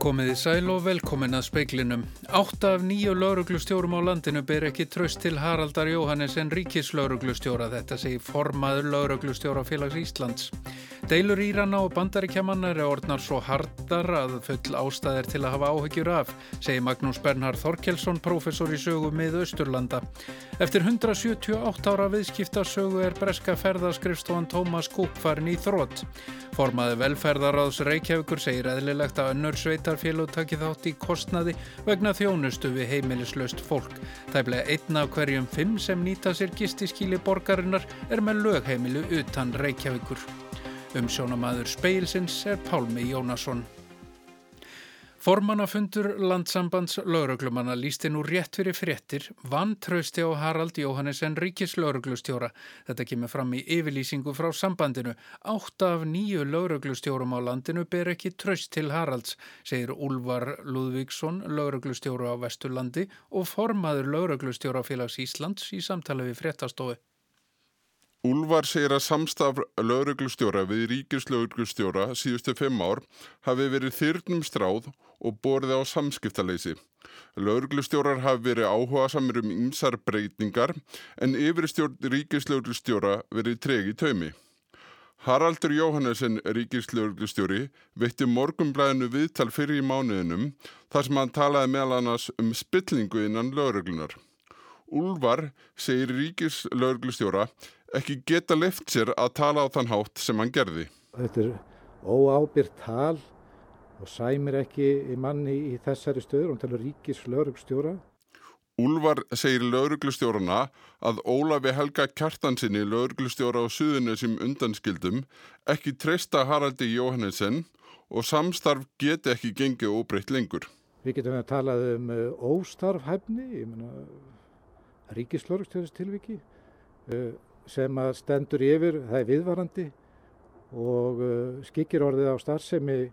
Komiði sæl og velkomin að speiklinum. Átta af nýju lauruglustjórum á landinu ber ekki tröst til Haraldar Jóhannes en ríkislauruglustjóra. Þetta segir formaður lauruglustjóra félags Íslands. Deilur Írana og bandaríkjamannar er orðnar svo hardar að full ástæðir til að hafa áhyggjur af, segir Magnús Bernhard Þorkelsson, professor í sögu mið Östurlanda. Eftir 178 ára viðskiptasögu er breska ferðaskrifstofan Tómas Kúk farin í þrótt. Formaði velferðaráðs Reykjavíkur segir eðlilegt að önnur sveitarfélag taki þátt í kostnaði vegna þjónustu við heimilislaust fólk. Tæplega einn af hverjum fimm sem nýta sér gistiskíli borgarinnar er með lögheimilu utan Reykjavíkur. Umsjónamaður speilsins er Pálmi Jónasson. Formannafundur landsambands lauruglumanna lísti nú rétt fyrir fréttir vantrausti á Harald Jóhannesson ríkis lauruglustjóra. Þetta kemur fram í yfirlýsingu frá sambandinu. Átta af nýju lauruglustjórum á landinu ber ekki traust til Haralds, segir Úlvar Lúðvíksson, lauruglustjóru á Vesturlandi og formaður lauruglustjórafélags Íslands í samtali við fréttastofu. Úlvar segir að samstaf lauruglustjóra við ríkislauruglustjóra síðustu fimm ár hafi verið þyrnum stráð og borðið á samskiptaleysi. Lauruglustjórar hafi verið áhuga samir um ymsar breytingar en yfirstjórn ríkislauruglustjóra verið tregi taumi. Haraldur Jóhannesson, ríkislauruglustjóri, veitti morgumblæðinu viðtal fyrir í mánuðinum þar sem hann talaði meðal annars um spillingu innan lauruglunar. Úlvar segir ríkislauruglustjóra ekki geta left sér að tala á þann hátt sem hann gerði. Þetta er óábyrgt tal og sæmir ekki manni í þessari stöður, hún talur ríkis laurugstjóra. Úlvar segir lauruglustjórana að Ólafi Helga Kjartansinni lauruglustjóra á suðinu sem undanskildum ekki treysta Haraldi Jóhannesson og samstarf geti ekki gengið óbreytt lengur. Við getum að tala um uh, óstarfhæfni, ríkislaurugstjóðist tilviki uh, sem að stendur yfir, það er viðvarandi og uh, skikir orðið á starfsemi uh,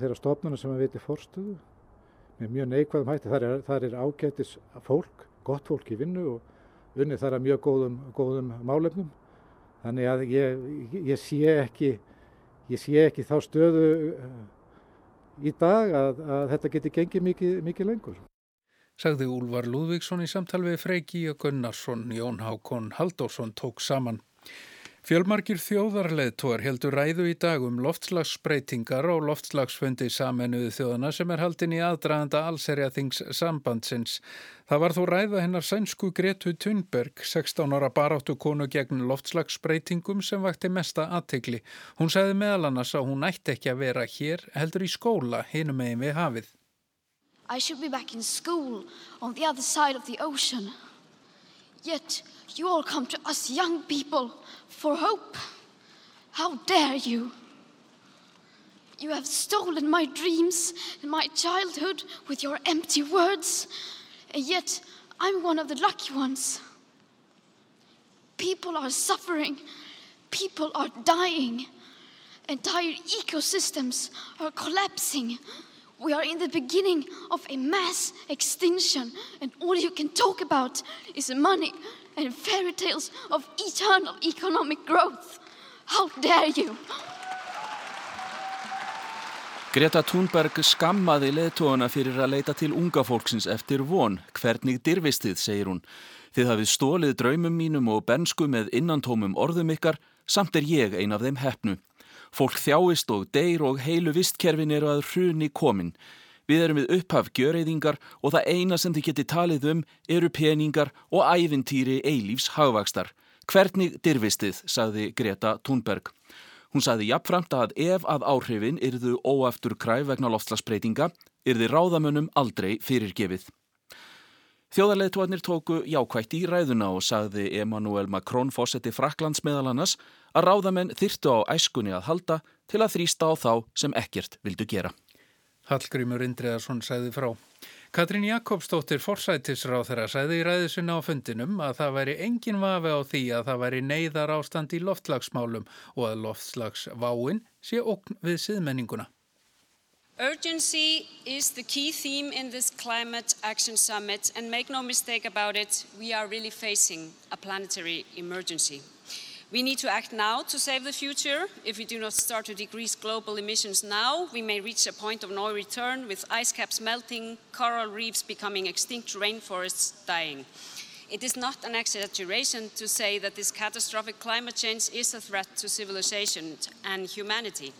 þeirra stofnuna sem að viti fórstuðu með mjög neikvæðum hætti. Það er, það er ágætis fólk, gott fólk í vinnu og unni þar að mjög góðum, góðum málefnum. Þannig að ég, ég, sé ekki, ég sé ekki þá stöðu í dag að, að þetta geti gengið mikið, mikið lengur. Sagði Úlvar Lúðvíksson í samtal við Freyki og Gunnarsson, Jón Hákon Haldósson tók saman. Fjölmarkir þjóðarleðtóar heldur ræðu í dag um loftslagsbreytingar og loftslagsfundi samennuðu þjóðana sem er haldin í aðdraðanda allserja þings sambandsins. Það var þó ræða hennar sænsku Gretu Thunberg, 16 ára baráttu konu gegn loftslagsbreytingum sem vakti mesta aðtegli. Hún segði meðal annars að hún ætti ekki að vera hér heldur í skóla hinum megin við hafið. I should be back in school on the other side of the ocean. Yet you all come to us young people for hope. How dare you? You have stolen my dreams and my childhood with your empty words, and yet I'm one of the lucky ones. People are suffering, people are dying, entire ecosystems are collapsing. We are in the beginning of a mass extinction, and all you can talk about is money and fairy tales of eternal economic growth. How dare you? Greta Thunberg skammaði leðtóana fyrir að leita til unga fólksins eftir von. Hvernig dirfistið, segir hún. Þið hafið stólið draumum mínum og bensku með innantómum orðum ykkar, samt er ég ein af þeim hefnu. Fólk þjáist og deyr og heilu vistkerfin eru að hruni komin. Við erum við upphaf gjöreyðingar og það eina sem þið geti talið um eru peningar og ævintýri eilífs hagvakstar. Hvernig dirfistið, sagði Greta Thunberg. Hún sagði jafnframt að ef að áhrifin yrðu óaftur kræf vegna loftslagsbreytinga, yrði ráðamönnum aldrei fyrirgefið. Þjóðarleituarnir tóku jákvægt í ræðuna og sagði Emmanuel Macron fósetti Fraklands meðal annars að ráðamenn þyrtu á æskunni að halda til að þrýsta á þá sem ekkert vildu gera. Hallgrímur Indriðarsson sagði frá. Katrín Jakobsdóttir forsætisráð þeirra sagði í ræðisuna á fundinum að það væri engin vafi á því að það væri neyðar ástand í loftslagsmálum og að loftslagsváin sé okn við siðmenninguna. Urgency is the key theme in this Climate Action Summit, and make no mistake about it, we are really facing a planetary emergency. We need to act now to save the future. If we do not start to decrease global emissions now, we may reach a point of no return with ice caps melting, coral reefs becoming extinct, rainforests dying. It is not an exaggeration to say that this catastrophic climate change is a threat to civilization and humanity.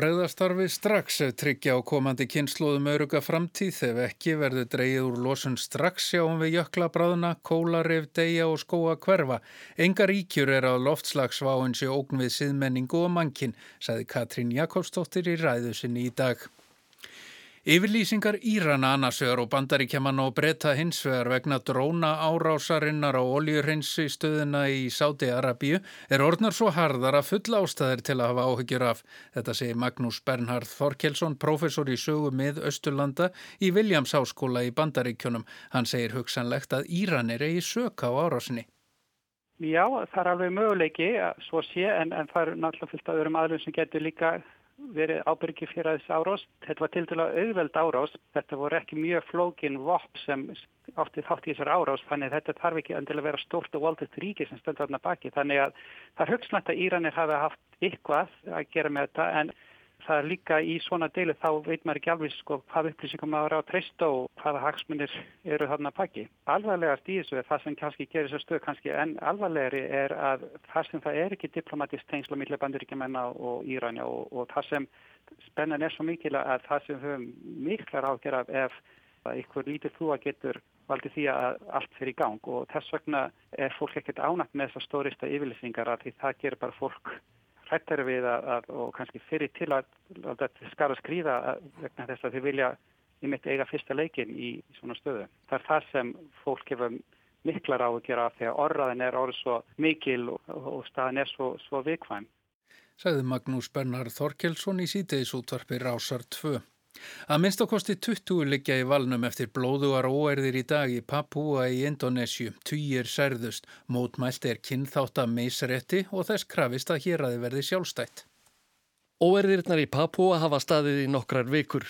Bregðastarfi strax ef tryggja á komandi kynnslóðum öruga framtíð ef ekki verður dreyið úr losun strax sjáum við jökla bráðuna, kólarif, deyja og skóa hverfa. Enga ríkjur er á loftslagsváin sé ógn við siðmenningu og mankin, saði Katrín Jakobsdóttir í ræðu sinni í dag. Yfirlýsingar Írana annarsvegar og bandaríkjaman og breyta hinsvegar vegna dróna árásarinnar á oljurhinsi stöðina í Sáti-Arabíu er orðnar svo harðar að fulla ástæðir til að hafa áhyggjur af. Þetta segir Magnús Bernhard Þorkelsson, professor í sögu mið Östurlanda í Williams Háskóla í bandaríkjunum. Hann segir hugsanlegt að Íranir eigi söka á árásinni. Já, það er alveg möguleiki svo sé en, en það er náttúrulega fullt af öðrum aðlum sem getur líka verið ábyrgi fyrir þessi árás. Þetta var til dæla auðveld árás. Þetta voru ekki mjög flókin vopp sem átti þátt í þessar árás. Þannig að þetta þarf ekki endilega að vera stort og valdist ríki sem stöndur þarna baki. Þannig að það er högslegt að Íranir hafi haft eitthvað að gera með þetta en það er líka í svona deilu þá veit maður ekki alveg sko hvað upplýsingum maður á treysta og hvaða hagsmunir eru þarna pakki. Alvarlegast í þessu er það sem kannski gerir þessu stöð kannski en alvarlegri er að það sem það er ekki diplomatist tengsla millir banduríkjumenna og Íranja og, og það sem spennan er svo mikil að það sem höfum miklar ágjör af ef ykkur lítið þú að getur valdi því að allt fyrir í gang og þess vegna er fólk ekkert ánægt með þessar stórista yfirlýsingar að því það gerir bara fólk hrættari við að, að, og kannski fyrir til að, að þetta skar að skrýða vegna þess að þið vilja í mitt eiga fyrsta leikin í, í svona stöðu. Það er það sem fólk hefur miklar á að gera þegar orðaðin er orðið svo mikil og, og staðin er svo, svo vikvæm. Sæði Magnús Bernhard Þorkelsson í síteis útvarpi Rásar 2. Að minnst ákosti 20 liggja í valnum eftir blóðuar óerðir í dag í Papúa í Indonésiu. Týjir særðust, mótmælt er kynþátt að meisrætti og þess krafist að hér aði verði sjálfstætt. Óerðirnar í Papúa hafa staðið í nokkrar vikur.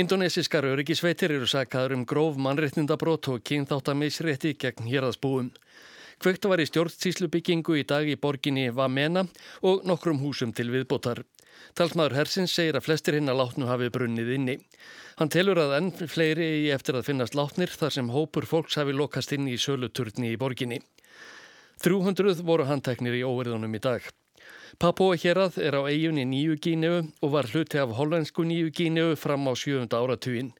Indonesiskar öryggisveitir eru sakaður um gróf mannrettindabrót og kynþátt að meisrætti gegn hér aðsbúum. Kvögt var í stjórnstíslubyggingu í dag í borginni Vamena og nokkrum húsum til viðbótar. Talsmaður Hersins segir að flestir hinn að látnu hafi brunnið inni. Hann telur að enn fleiri í eftir að finnast látnir þar sem hópur fólks hafi lokast inn í söluturni í borginni. 300 voru handteknir í óverðunum í dag. Papua hérað er á eiginni nýju gíneu og var hluti af hollensku nýju gíneu fram á sjönda áratugin.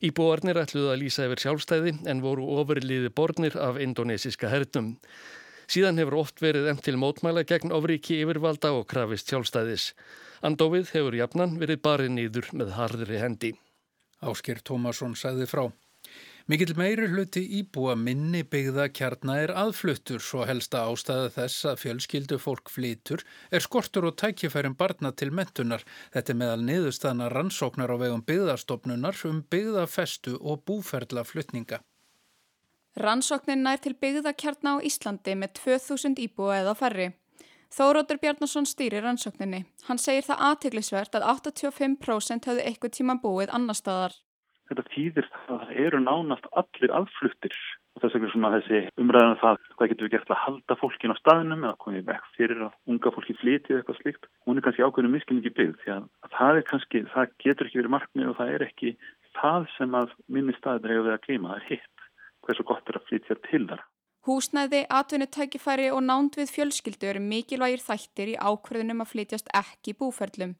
Íbúarnir ætluðu að lýsa yfir sjálfstæði en voru ofurliði bornir af indonesiska hernum. Síðan hefur oft verið enn til mótmæla gegn ofriki yfirvalda og krafist sjálfstæðis. Andófið hefur jafnan verið barið nýður með harðri hendi. Ásker Tómasson sagði frá. Mikill meiri hluti íbúa minni byggða kjarna er aðfluttur svo helsta ástæða þess að fjölskyldu fólk flytur er skortur og tækifærum barna til mentunar. Þetta er meðal niðurstaðna rannsóknar á vegum byggðastofnunar um byggðafestu og búferðlaflutninga. Rannsóknin nær til byggðakjarna á Íslandi með 2000 íbúa eða færri. Þórótur Bjarnason stýrir rannsókninni. Hann segir það aðteglisvert að 85% höfðu eitthvað tíma búið annar staðar. Þetta týðir það að eru nánast allir aðfluttir og þess vegna svona þessi umræðan um það hvað getur við gert að halda fólkin á staðinum eða komið vekk fyrir að unga fólki flítið eitthvað slikt. Hún er kannski ákveðinu miskinningi byggð því að það kannski, það getur ekki verið markmið og það er ekki það sem að minni staðir hefur við að klíma, það er hitt hversu gott er að flytja til þar. Húsnæði, atvinnutækifæri og nánd við fjölskyldu eru mikilvægir þættir í ákverðunum að flytjast ekki búferlum.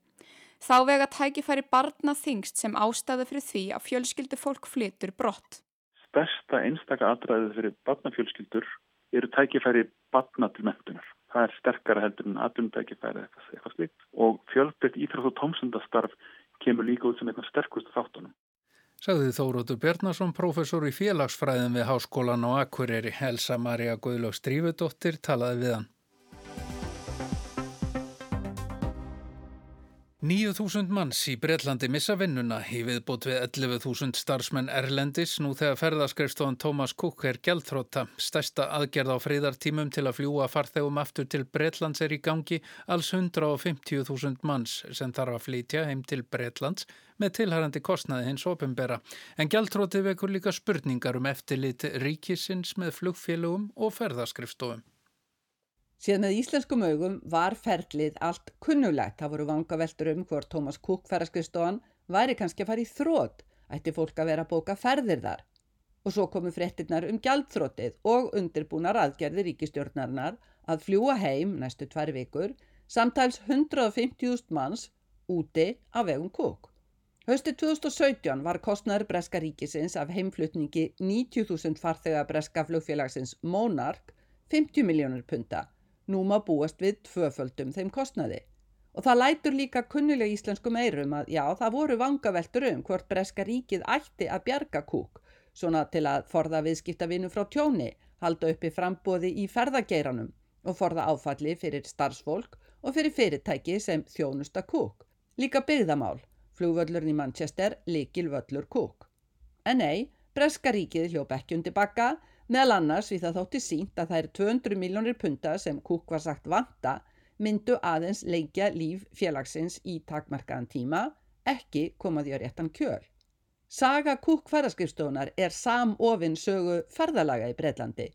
Þá vega tækifæri barna þingst sem ástæða fyrir því að fjölskyldu fólk flytur brott. Stærsta einstaka aðræðið fyrir barnafjölskyldur eru tækifæri barna til mentunar. Það er sterkara heldur en atvinnutækifæri eitthvað, slikt og fjölbreytt íþrátt og tómsundastarf kemur líka út sem eitthvað sterkust þáttunum sagði Þórótur Bjarnason, professor í félagsfræðin við Háskólan á Akureyri. Elsa Maria Guðlaug Strífudóttir talaði við hann. 9.000 manns í Breitlandi missa vinnuna í viðbót við 11.000 starfsmenn Erlendis nú þegar ferðaskrifstofan Thomas Cook er gældþrótta. Stærsta aðgerð á friðartímum til að fljúa farþegum aftur til Breitlands er í gangi alls 150.000 manns sem þarf að flytja heim til Breitlands með tilhærandi kostnaði hins opimbera. En gældþrótti vekur líka spurningar um eftirlit ríkisins með flugfélögum og ferðaskrifstofum. Síðan með íslenskum augum var ferlið allt kunnulegt. Það voru vangaveltur um hvort Thomas Cook ferðarskristóan væri kannski að fara í þrótt, ætti fólk að vera að bóka ferðir þar. Og svo komu fréttinnar um gjaldþróttið og undirbúnar aðgerði ríkistjórnarinnar að fljúa heim næstu tvær vikur, samtals 150.000 manns úti af vegum Cook. Höstu 2017 var kostnæður Breska ríkisins af heimflutningi 90.000 farþega Breska flugfélagsins Monarch 50 miljónur punta. Nú má búast við tvöföldum þeim kostnæði. Og það lætur líka kunnulega íslenskum eirum að já, það voru vangaveltur um hvort Breska ríkið ætti að bjarga kúk, svona til að forða viðskiptavinu frá tjóni, halda uppi frambóði í ferðageiranum og forða áfalli fyrir starfsfólk og fyrir fyrirtæki sem þjónusta kúk. Líka byggðamál, flugvöllurinn í Manchester, likil völlur kúk. En nei, Breska ríkið hljóp ekki undir bakka, meðal annars við það þótti sínt að er 200 miljónir punta sem kúk var sagt vanta, myndu aðeins leikja líf félagsins í takmarkaðan tíma, ekki komaði á réttan kjöl. Saga kúk ferðarskipstofunar er samofinn sögu ferðalaga í Breitlandi.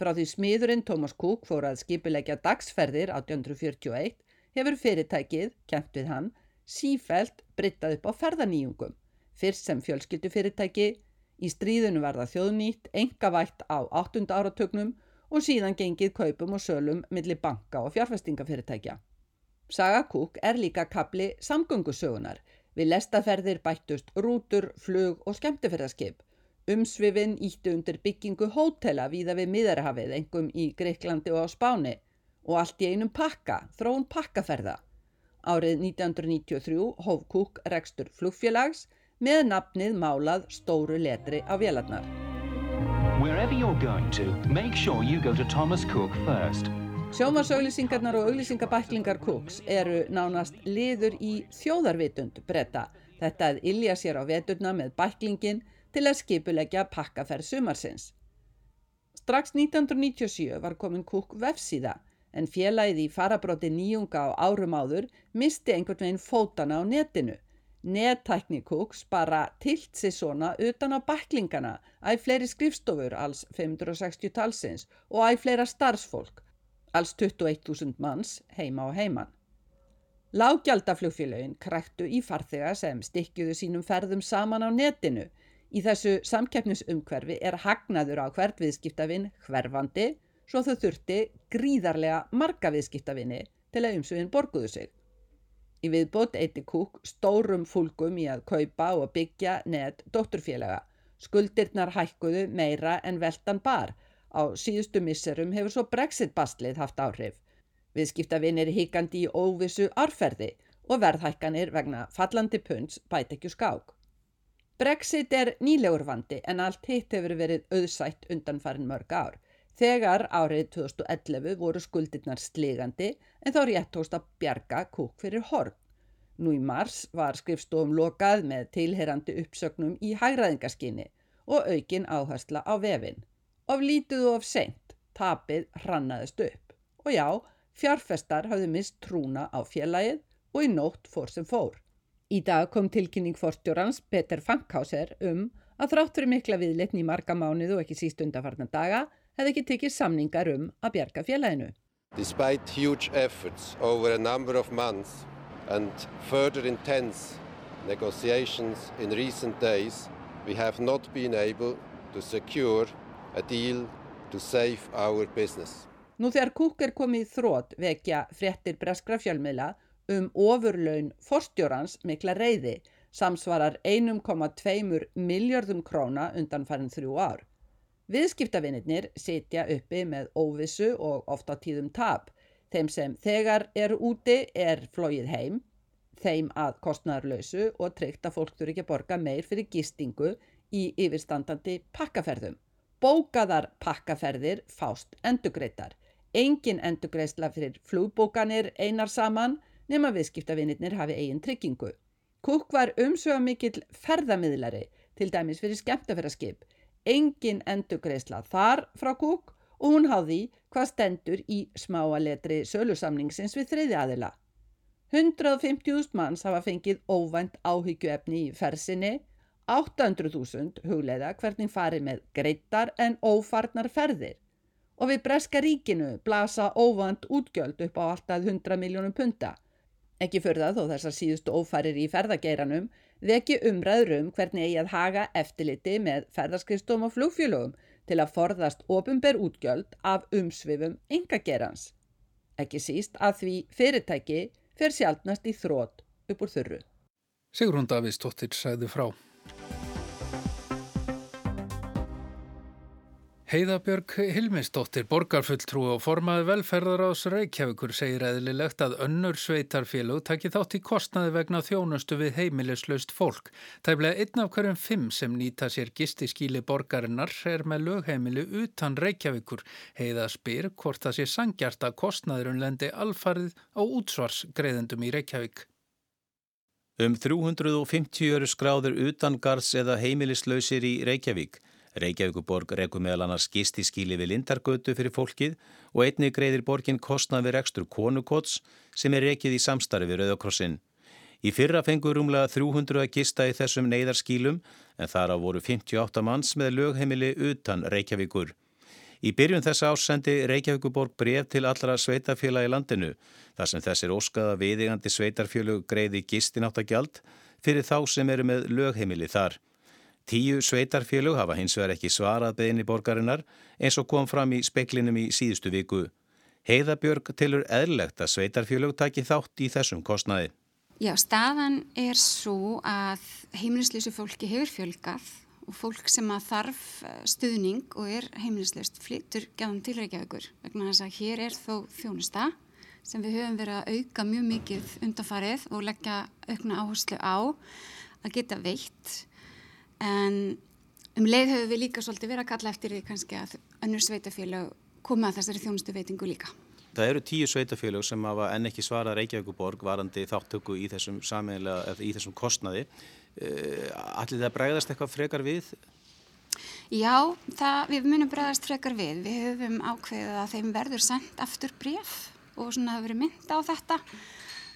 Frá því smiðurinn Thomas Cook fór að skipulegja dagsferðir 1841 hefur fyrirtækið, kent við hann, sífælt brittað upp á ferðaníjungum, fyrst sem fjölskyldufyrirtæki, í stríðinu var það þjóðnýtt, engavætt á 8. áratögnum og síðan gengið kaupum og sölum millir banka og fjárfestingafyrirtækja. Saga Cook er líka kapli samgöngusögunar, við lestaferðir bættust rútur, flug og skemmtifærðarskip. Umsvifin ítti undir byggingu hótela víða við miðarhafið, engum í Greiklandi og á Spáni og allt í einum pakka, þróun pakkaferða. Árið 1993 hóf Cook rekstur flugfélags með nafnið málað stóru letri á vélarnar. Wherever you're going to, make sure you go to Thomas Cook first. Sjómasauðlýsingarnar og auðlýsingabæklingar Cooks eru nánast liður í þjóðarvitund bretta. Þetta að ilja sér á veturna með bæklingin til að skipulegja pakkaferð sumarsins. Strax 1997 var komin Cook vefsíða en félagið í farabróti nýjunga á árum áður misti einhvern veginn fótana á netinu. Nettæknikúks bara tilt sér svona utan á baklingana, æg fleiri skrifstofur, alls 560 talsins og æg fleira starfsfólk, alls 21.000 manns heima og heiman. Lágjaldaflugfélagin kræktu í farþega sem stikkjuðu sínum ferðum saman á netinu. Í þessu samkeppnisumhverfi er hagnaður á hvert viðskiptavinn hverfandi svo þau þurfti gríðarlega marga viðskiptavinni til að umsugin borguðu sig. Í viðbót eiti Cook stórum fólkum í að kaupa og byggja neð dótturfélaga. Skuldirnar hækkuðu meira en veldan bar. Á síðustu misserum hefur svo Brexit-bastlið haft áhrif. Viðskiptavinnir híkandi í óvissu árferði og verðhækkanir vegna fallandi punds bæt ekki skák. Brexit er nýlegur vandi en allt hitt hefur verið auðsætt undan farin mörg ár. Þegar árið 2011 voru skuldirnar sligandi en þá rétt tóst að bjarga kúk fyrir horn. Nú í mars var skrifstofum lokað með tilherandi uppsögnum í hægraðingaskinni og aukin áhersla á vefin. Of lítið og of seint, tapið hrannaðist upp. Og já, fjárfestar hafði mist trúna á félagið og í nótt fór sem fór. Í dag kom tilkynning forstjórans Peter Fankhauser um að þrátt fyrir mikla viðleitni í marga mánuð og ekki síst undarfarnar daga hefði ekki tekið samningar um að bjarga félaginu. Despite huge efforts over a number of months and further intense negotiations in recent days, we have not been able to secure a deal to save our business. Nú þegar Cook er komið í þrótt vekja fréttir breskra fjölmiðla um ofurlaun forstjórans mikla reyði samsvarar 1,2 miljardum króna undan farin þrjú ár. Viðskiptavinnir sitja uppi með óvissu og ofta tíðum tap. Þeim sem þegar eru úti er flóið heim, þeim að kostnæðarlausu og tryggt að fólk þurfi ekki að borga meir fyrir gistingu í yfirstandandi pakkaferðum. Bókaðar pakkaferðir fást endugreitar. Engin endugreisla fyrir flugbókanir einar saman nema viðskiptavinnir hafi eigin tryggingu. Kukk var umsöga mikill ferðamiðlari, til dæmis fyrir skemmtaferðarskip, engin endugreisla þar frá Cook og hún háði hvað stendur í smáaletri sölusamningsins við þriði aðila. 150.000 manns hafa fengið óvænt áhyggjuefni í fersinni, 800.000 hugleiða hvernig farið með greittar en ófarnar ferðir og við Breska ríkinu blasa óvand útgjöld upp á alltaf 100 miljónum punta. Ekki fyrir það þó þessar síðustu ófærir í ferðageiranum veki umræður um hvernig eigi að haga eftirliti með ferðarskristum og flugfjölugum til að forðast ofinber útgjöld af umsvifum yngagerans. Ekki síst að því fyrirtæki fer sjálfnast í þrótt upp úr þurru. Sigrun Davíðsdóttir sæði frá. Heiðabjörg Hilmisdóttir, borgarfulltrú og formaði velferðar ás Reykjavíkur segir eðlilegt að önnur sveitarfélug taki þátt í kostnaði vegna þjónustu við heimilislaust fólk. Tæflega einn af hverjum fimm sem nýta sér gistiskíli borgarinnar er með lögheimili utan Reykjavíkur. Heiða spyr hvort það sé sangjart að kostnaðurinn lendi alfarið á útsvarsgreðendum í Reykjavík. Um 350 eru skráður utan gards eða heimilislausir í Reykjavík. Reykjavíkuborg rekur meðal annars gistiskíli við Lindargötu fyrir fólkið og einni greiðir borgin kostnað við rekstur konukots sem er rekið í samstarfi við Rauðakrossin. Í fyrra fengur rúmlega 300 að gista í þessum neyðarskílum en þar á voru 58 manns með lögheimili utan Reykjavíkur. Í byrjun þessa ásendi Reykjavíkuborg bref til allra sveitarfjöla í landinu þar sem þessir óskaða viðigandi sveitarfjölu greiði gistináttagjald fyrir þá sem eru með lögheimili þar. Tíu sveitarfélög hafa hins vegar ekki svarað beðinni borgarinnar eins og kom fram í speklinum í síðustu viku. Heiðabjörg tilur eðlegt að sveitarfélög taki þátt í þessum kostnaði. Já, staðan er svo að heimilisleysu fólki hefur fjölgað og fólk sem að þarf eh, stuðning og er heimilisleyst flyttur gæðan til Reykjavíkur vegna þess að hér er þó þjónusta sem við höfum verið að auka mjög mikið undanfarið og leggja aukna áherslu á að geta veitt en um leið höfum við líka svolítið verið að kalla eftir því kannski að önnur sveitafélag koma að þessari þjónustu veitingu líka. Það eru tíu sveitafélag sem hafa enn ekki svarað Reykjavíkuborg varandi þáttöku í þessum, í þessum kostnaði. Eh, Allir það bregðast eitthvað frekar við? Já, það, við munum bregðast frekar við. Við höfum ákveðið að þeim verður sendt aftur bref og svona hafa verið mynd á þetta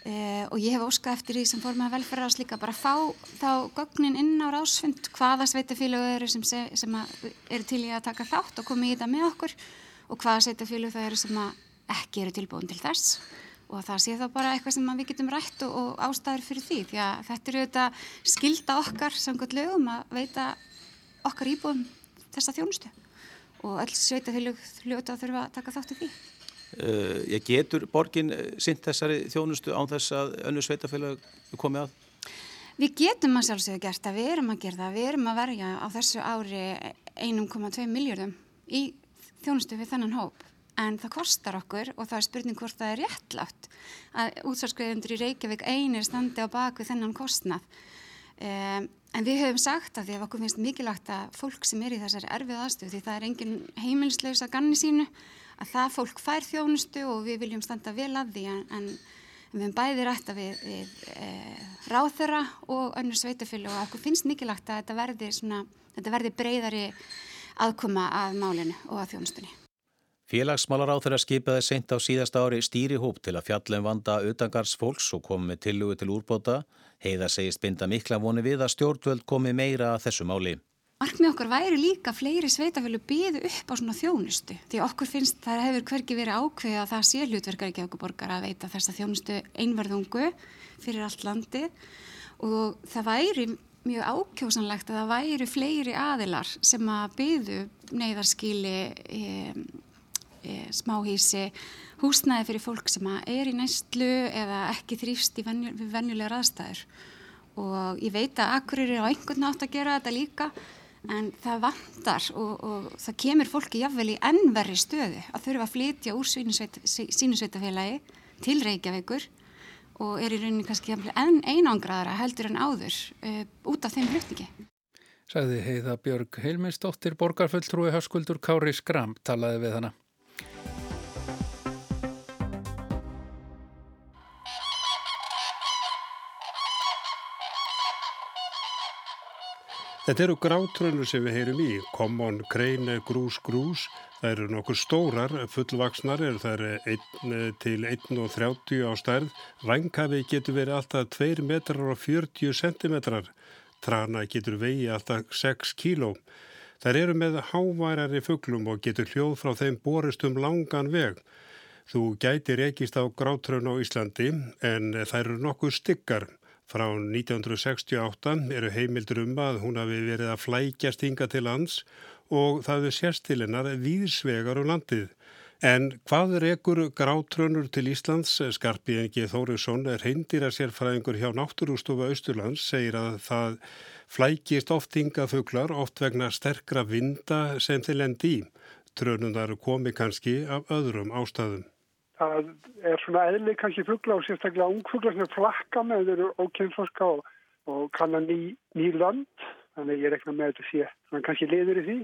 Uh, og ég hef óskað eftir því sem fór með að velferðast líka bara að fá þá gögnin inn á rásfund hvaða sveitafílu eru sem, sem eru til í að taka þátt og koma í þetta með okkur og hvaða sveitafílu það eru sem ekki eru tilbúin til þess og það sé þá bara eitthvað sem við getum rætt og, og ástæður fyrir því því að þetta eru þetta skilda okkar samkvæmt lögum að veita okkar íbúum þessa þjónustu og öll sveitafílu hljóta þurfa að taka þátt í því. Ég getur borgin eh, sint þessari þjónustu án þess að önnu sveitafélag komi að? Við getum að sjálfsögja gert að við erum að gera það. Við erum að verja á þessu ári 1,2 miljardum í þjónustu við þennan hóp. En það kostar okkur og það er spurning hvort það er réttlátt að útsvarskveðundur í Reykjavík einir standi á baku þennan kostnað. Um, en við höfum sagt að því að okkur finnst mikilvægt að fólk sem er í þessari erfið aðstöð því það er engin heimilslaus að ganni sínu að það fólk fær þjónustu og við viljum standa vel að því en, en við hefum bæði rætt að við, við e, ráþöra og önnur sveitafjölu og okkur finnst mikilvægt að þetta verði, svona, þetta verði breyðari aðkoma að málinu og að þjónustunni. Félagsmálar á þeirra skipaði seint á síðasta ári stýrihóp til að fjallum vanda utangars fólks og komi tillugu til úrbóta. Heiða segist binda mikla voni við að stjórnvöld komi meira að þessu máli. Markmið okkar væri líka fleiri sveitafjölu byðu upp á svona þjónustu því okkur finnst það hefur hverki verið ákveð að það sé hlutverkar ekki okkur borgar að veita þessa þjónustu einverðungu fyrir allt landi og það væri mjög ákjósanlegt að það væri fleiri aðilar sem að byðu neyðarskíli, e, e, smáhísi, húsnæði fyrir fólk sem er í næstlu eða ekki þrýfst venju, venjulegar aðstæður. Og ég veit að akkurir er á einhvern nátt að gera þetta líka en það vantar og, og það kemur fólki jáfnvel í ennverri stöðu að þurfa að flytja úr sínusveitafélagi til Reykjavíkur og er í rauninni kannski enn einangraðara heldur en áður uh, út af þeim flutningi. Sæði heiða Björg Heilminsdóttir, borgarfulltrúi Höskuldur Kári Skram talaði við hana. Þetta eru grátrönnur sem við heyrum í, Common, Crane, Grús, Grús, það eru nokkur stórar, fullvaksnar, það eru 1 til 1,30 á stærð, vanghafi getur verið alltaf 2 metrar og 40 centimetrar, trana getur vegi alltaf 6 kíló. Þær eru með háværari fugglum og getur hljóð frá þeim borist um langan veg. Þú gæti rekist á grátrön á Íslandi en þær eru nokkuð stykkar. Frá 1968 eru heimildur um að hún hafi verið að flækjast hinga til lands og það er sérstilinnar víðsvegar um landið. En hvað er ekkur grátrönur til Íslands? Skarpi Engi Þóriðsson er heimdýra sérfræðingur hjá Náttúrústofa Östurlands, segir að það flækist oft hingafuglar, oft vegna sterkra vinda sem þeir lendi í. Trönunar komi kannski af öðrum ástæðum. Það er svona eðli kannski fugla og sérstaklega ungfugla sem er flakka með þeir eru ókynnsforska og, og kannan ný, ný land. Þannig ég rekna með þetta sé. Þannig kannski liður í því.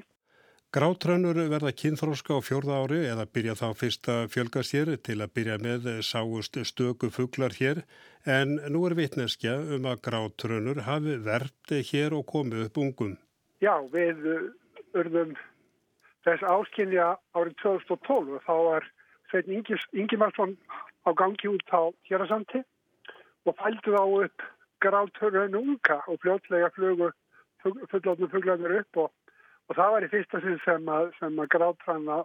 Grátrönnur verða kynþróska á fjórða ári eða byrja þá fyrst að fjölga sér til að byrja með sáust stöku fugglar hér en nú er vitneskja um að grátrönnur hafi verði hér og komið upp ungum. Já, við urðum þess áskilja árið 2012 og þá var Sveitin Ingimarsson á gangi út á Hjörðarsandi og fældu þá upp grátrönnur unga og fljótlega flugu fullotnum fugglarnir upp og og það var í fyrsta sinn sem að, að gráðtræna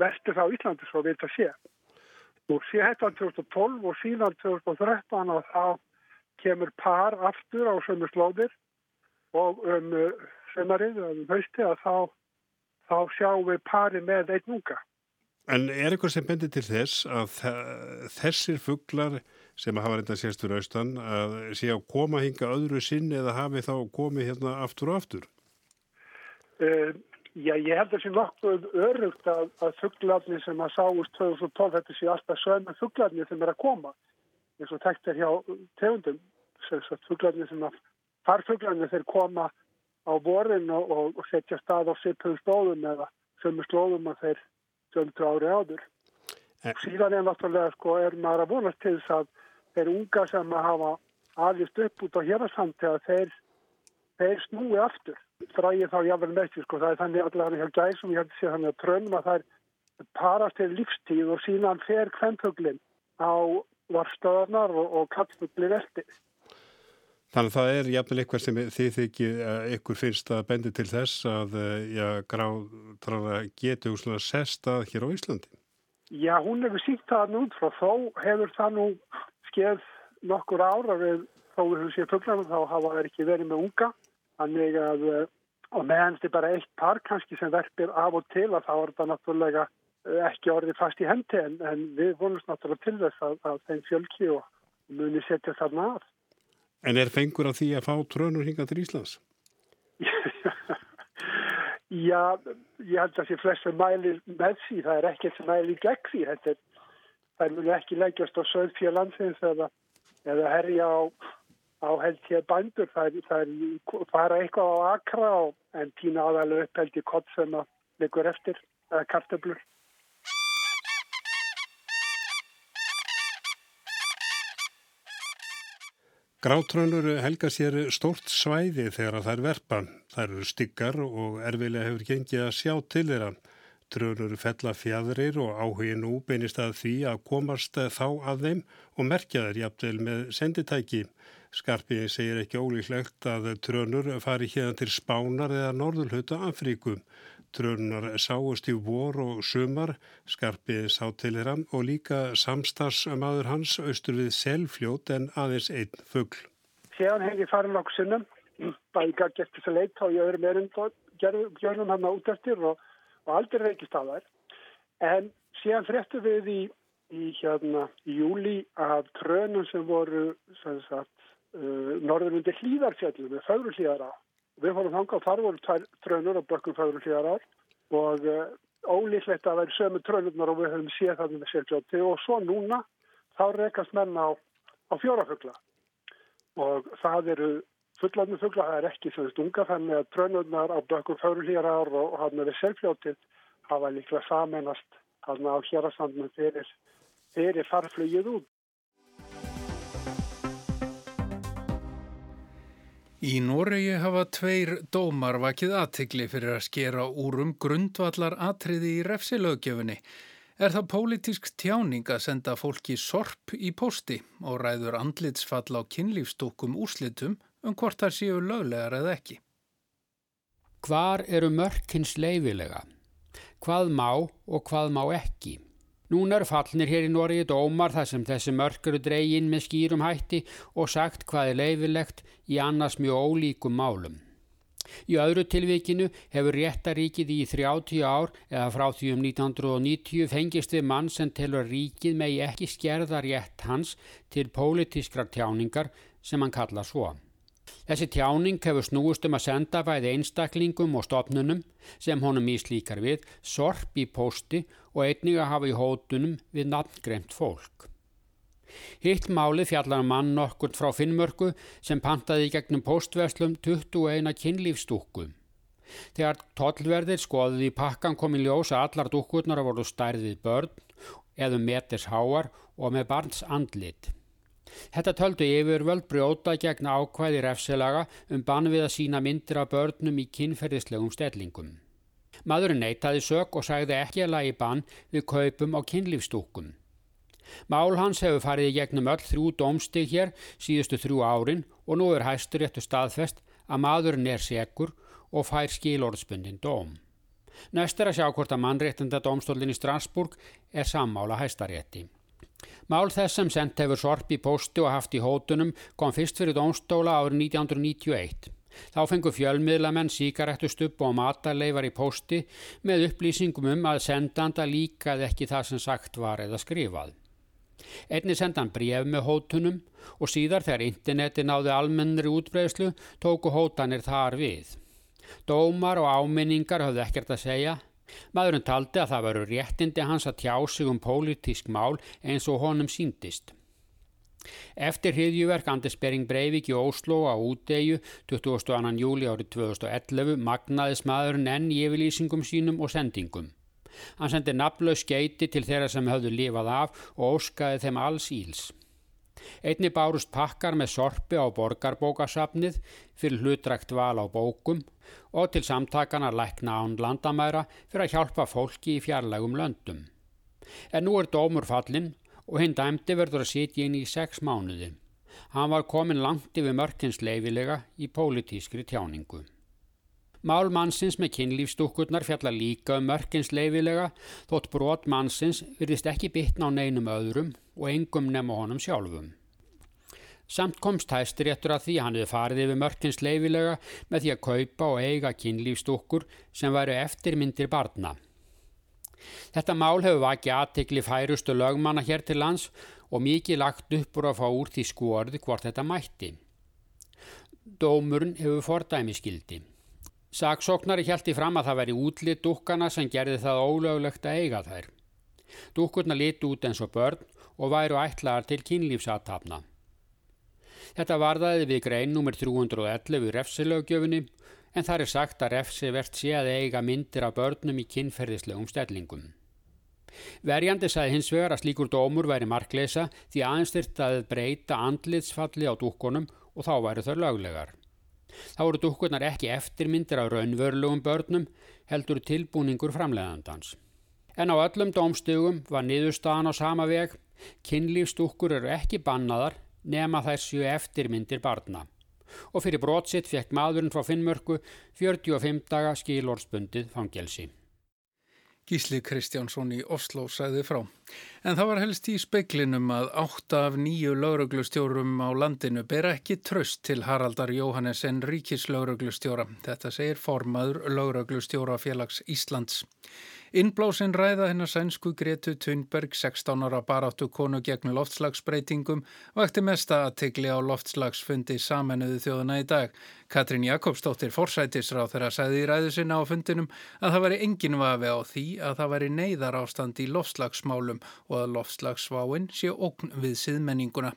vestur á Íslandi svo vilt að sé. Og sé hættan 2012 og síðan 2013 og þá kemur par aftur á sömu slóðir og um sömarið, um hausti að þá, þá sjáum við pari með einn unga. En er eitthvað sem bendir til þess að þessir fugglar sem hafa reynda sérstur austan að sé að koma hinga öðru sinn eða hafi þá komið hérna aftur og aftur? Uh, já, ég held að sé nokkuð örugt að, að fugglarnir sem að sáust 2012, þetta sé alltaf sögna fugglarnir sem er að koma. eins og tekt er hjá tegundum, fugglarnir sem að farfugglarnir þeir koma á vorin og, og, setja stað á sippuðu slóðum eða sömu slóðum að þeir sömdu ári áður. Eh. Síðan er náttúrulega sko er maður að vonast til þess að þeir unga sem að hafa aðvist upp út á hérastandi að þeir, þeir snúi aftur fræði þá jáfnvel með því sko. Það er þannig allavega hjá gæsum, ég held að sé þannig að trönum að er parast til lífstíð og síðan fer kvennfuglinn á varstöðarnar og, og kallfuglinn eftir. Þannig að það er jafnvel eitthvað sem þið þykir að ykkur finnst að bendi til þess að eh, já, gráðtrana getur svona sestað hér á Íslandi. Já, hún hefur sínt það nút frá þó hefur það nú skeið nokkur ára við þó við höfum séð fugglarna þá hafa það ekki verið með unga Þannig að, eh, og meðan þetta er bara eitt par kannski sem verpir af og til að þá er þetta náttúrulega eh, ekki orðið fast í hendi en, en við vonumst náttúrulega til þess að, að þeim fjölki og muni setja þarna af. En er fengur af því að fá trönur hinga til Íslands? Já, ég held að það sé flestur mæli með því, það er ekkert sem mæli gegn því, þetta er, það muni ekki leggjast á söðfjölandsins eða, eða herja á á held ég bændur, það er fara eitthvað á akra og, en tína aðalega upp held ég kott sem að leikur eftir, eða kartöblur. Grátrönur helga sér stórt svæði þegar það er verpa. Það eru styggar og erfilega hefur gengið að sjá til þeirra. Trönur fella fjadrir og áhugin nú beinist að því að komast þá að þeim og merkja þeir jafnvel með senditæki. Skarpiði segir ekki ólíklegt að trönur fari hérna til Spánar eða Norðurhauta Afríku. Trönunar sáust í vor og sumar, Skarpiði sá til þeirra og líka samstarsmaður hans austur við selfljót en aðeins einn fuggl. Hef ég farin okkur sinnum, bæði gætt þess að leita og ég öðrum erinn gjörðum hann út eftir og, og aldrei reykist á þær. En séðan fréttu við í, í, hérna, júli af trönum sem voru sagt, uh, norður undir hlýðarfjallum fagru hlýðara. Við fórum þanga og þar voru trönur og bökkum fagru hlýðara og uh, ólíklegt að vera sömu trönurnar og við höfum séð það með sérfljóti og svo núna þá rekast menn á, á fjórafugla og það eru fullandum fugla, það er ekki svona stunga þannig að trönurnar á bökkum fagru hlýðara og hann með sérfljóti hafa líklega samennast hann á hérastandum fyrir, fyrir farflögið út. Í Noregi hafa tveir dómar vakið aðtikli fyrir að skera úr um grundvallar atriði í refsilögjöfunni. Er það pólitísk tjáning að senda fólki sorp í posti og ræður andlitsfall á kynlífstúkum úrslitum um hvort það séu löglegar eða ekki? Hvar eru mörkins leifilega? Hvað má og hvað má ekki? Núna eru fallnir hér í Noregi dómar þar sem þessi mörk eru dreygin með skýrum hætti og sagt hvað er leifilegt í annars mjög ólíkum málum. Í öðru tilvikinu hefur réttaríkið í 30 ár eða frá því um 1990 fengist við mann sem telur ríkið megi ekki skerða rétt hans til pólitískrar tjáningar sem hann kalla svo. Þessi tjáning hefur snúist um að senda bæði einstaklingum og stopnunum sem honum íslíkar við, sorp í posti og einnig að hafa í hótunum við nafngremt fólk. Hitt máli fjallar um mann okkur frá Finnmörku sem pantaði gegnum postverslum 21 kynlífstúku. Þegar tollverðir skoðið í pakkan kom í ljós að allar dúkkurnar voru stærðið börn eða meters háar og með barns andlit. Þetta töldu yfirvöld brjóta gegn ákvæði refsilaga um bann við að sína myndir af börnum í kynferðislegum stellingum. Maðurinn neytaði sök og sagði ekki að lagi bann við kaupum á kynlífstúkum. Mál hans hefur farið í gegnum öll þrjú dómstig hér síðustu þrjú árin og nú er hæstur réttu staðfest að maðurinn er sekur og fær skilorðspundin dóm. Næst er að sjá hvort að mannréttenda dómstólinn í Strasburg er sammála hæstarétti. Mál þess sem sendt hefur sorp í posti og haft í hótunum kom fyrst fyrir dómstóla árið 1991. Þá fengur fjölmiðlamenn síkarettustupp og matarleifar í posti með upplýsingum um að sendanda líkaði ekki það sem sagt var eða skrifað. Einni sendan bref með hótunum og síðar þegar interneti náði almennri útbreyslu tóku hótanir þar við. Dómar og áminningar höfðu ekkert að segja. Maðurinn taldi að það veru réttindi hans að tjá sig um pólitísk mál eins og honum síndist. Eftir hriðjuverk Anders Bering Breivik í Óslo á útdegju 22. júli árið 2011 magnaðis maðurinn enn í yfirlýsingum sínum og sendingum. Hann sendi nafnlaus skeiti til þeirra sem höfðu lifað af og óskaði þeim alls íls. Einni bárust pakkar með sorpi á borgarbókasafnið fyrir hlutrækt val á bókum og til samtakana lækna án landamæra fyrir að hjálpa fólki í fjarlægum löndum. En nú er dómur fallin og hinn dæmdi verður að sitja inn í sex mánuði. Hann var komin langt yfir mörkins leifilega í pólitískri tjáningu. Mál mannsins með kynlífstúkurnar fjalla líka um mörkins leifilega þótt brot mannsins virðist ekki bitna á neinum öðrum og engum nema honum sjálfum. Samt komst hæstir réttur að því hann hefði farið yfir mörkins leifilega með því að kaupa og eiga kynlífstúkur sem væru eftirmyndir barna. Þetta mál hefur vakið aðtekli færustu lögmanna hér til lands og mikið lagt uppur að fá úr því skoarði hvort þetta mætti. Dómurinn hefur fordæmi skildi. Saksóknari hjælti fram að það veri útlið dukkana sem gerði það ólöglegt að eiga þær. Dukkurna liti út eins og börn og væru ætlaðar til kynlífsatafna. Þetta varðaði við grein nr. 311 í refsilögjöfunni en þar er sagt að refsi verðt sé að eiga myndir af börnum í kynferðislegum stellingum. Verjandi sagði hins vegar að slíkur dómur væri markleisa því aðeins þyrta að breyta andlitsfalli á dúkkonum og þá væri þau löglegar. Þá eru dúkkurnar ekki eftirmyndir af raunvörlugum börnum heldur tilbúningur framleiðandans. En á öllum dómstugum var niðurstaðan á sama veg, kynlífstúkkur eru ekki bannaðar nema þessu eftirmyndir barna og fyrir brotsitt fekk maðurinn frá Finnmörku 45 daga skilorspundið fangelsi. Gísli Kristjánsson í Oslo sæði frá. En það var helst í speiklinum að átta af nýju lauruglustjórum á landinu ber ekki tröst til Haraldar Jóhannesen ríkislauruglustjóra. Þetta segir formaður lauruglustjóra félags Íslands. Innblásin ræða hennar sænsku Gretu Thunberg 16 ára baráttu konu gegn loftslagsbreytingum vakti mesta aðtegli á loftslagsfundi samennuðu þjóðuna í dag. Katrín Jakobsdóttir forsætisráð þeirra sæði í ræðu sinna á fundinum að það væri engin vafi á því að það væri neyðar ástand í loftslagsmálum og að loftslagsváinn sé ókn við siðmenninguna.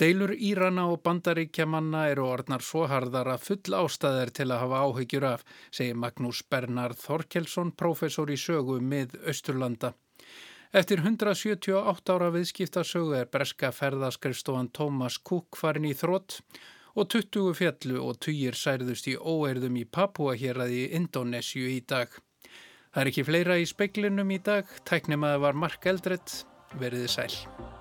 Deilur Írana og bandaríkjamanna eru orðnar svo harðar að full ástæðir til að hafa áhyggjur af, segir Magnús Bernard Þorkelsson, professor í sögu mið Östurlanda. Eftir 178 ára viðskiptasögu er breska ferðaskrifstofan Thomas Cook farin í þrótt og 20 fjallu og 20 særðust í óerðum í Papua hér að í Indonésiu í dag. Það er ekki fleira í speiklinum í dag, tæknum að það var Mark Eldredd, veriði sæl.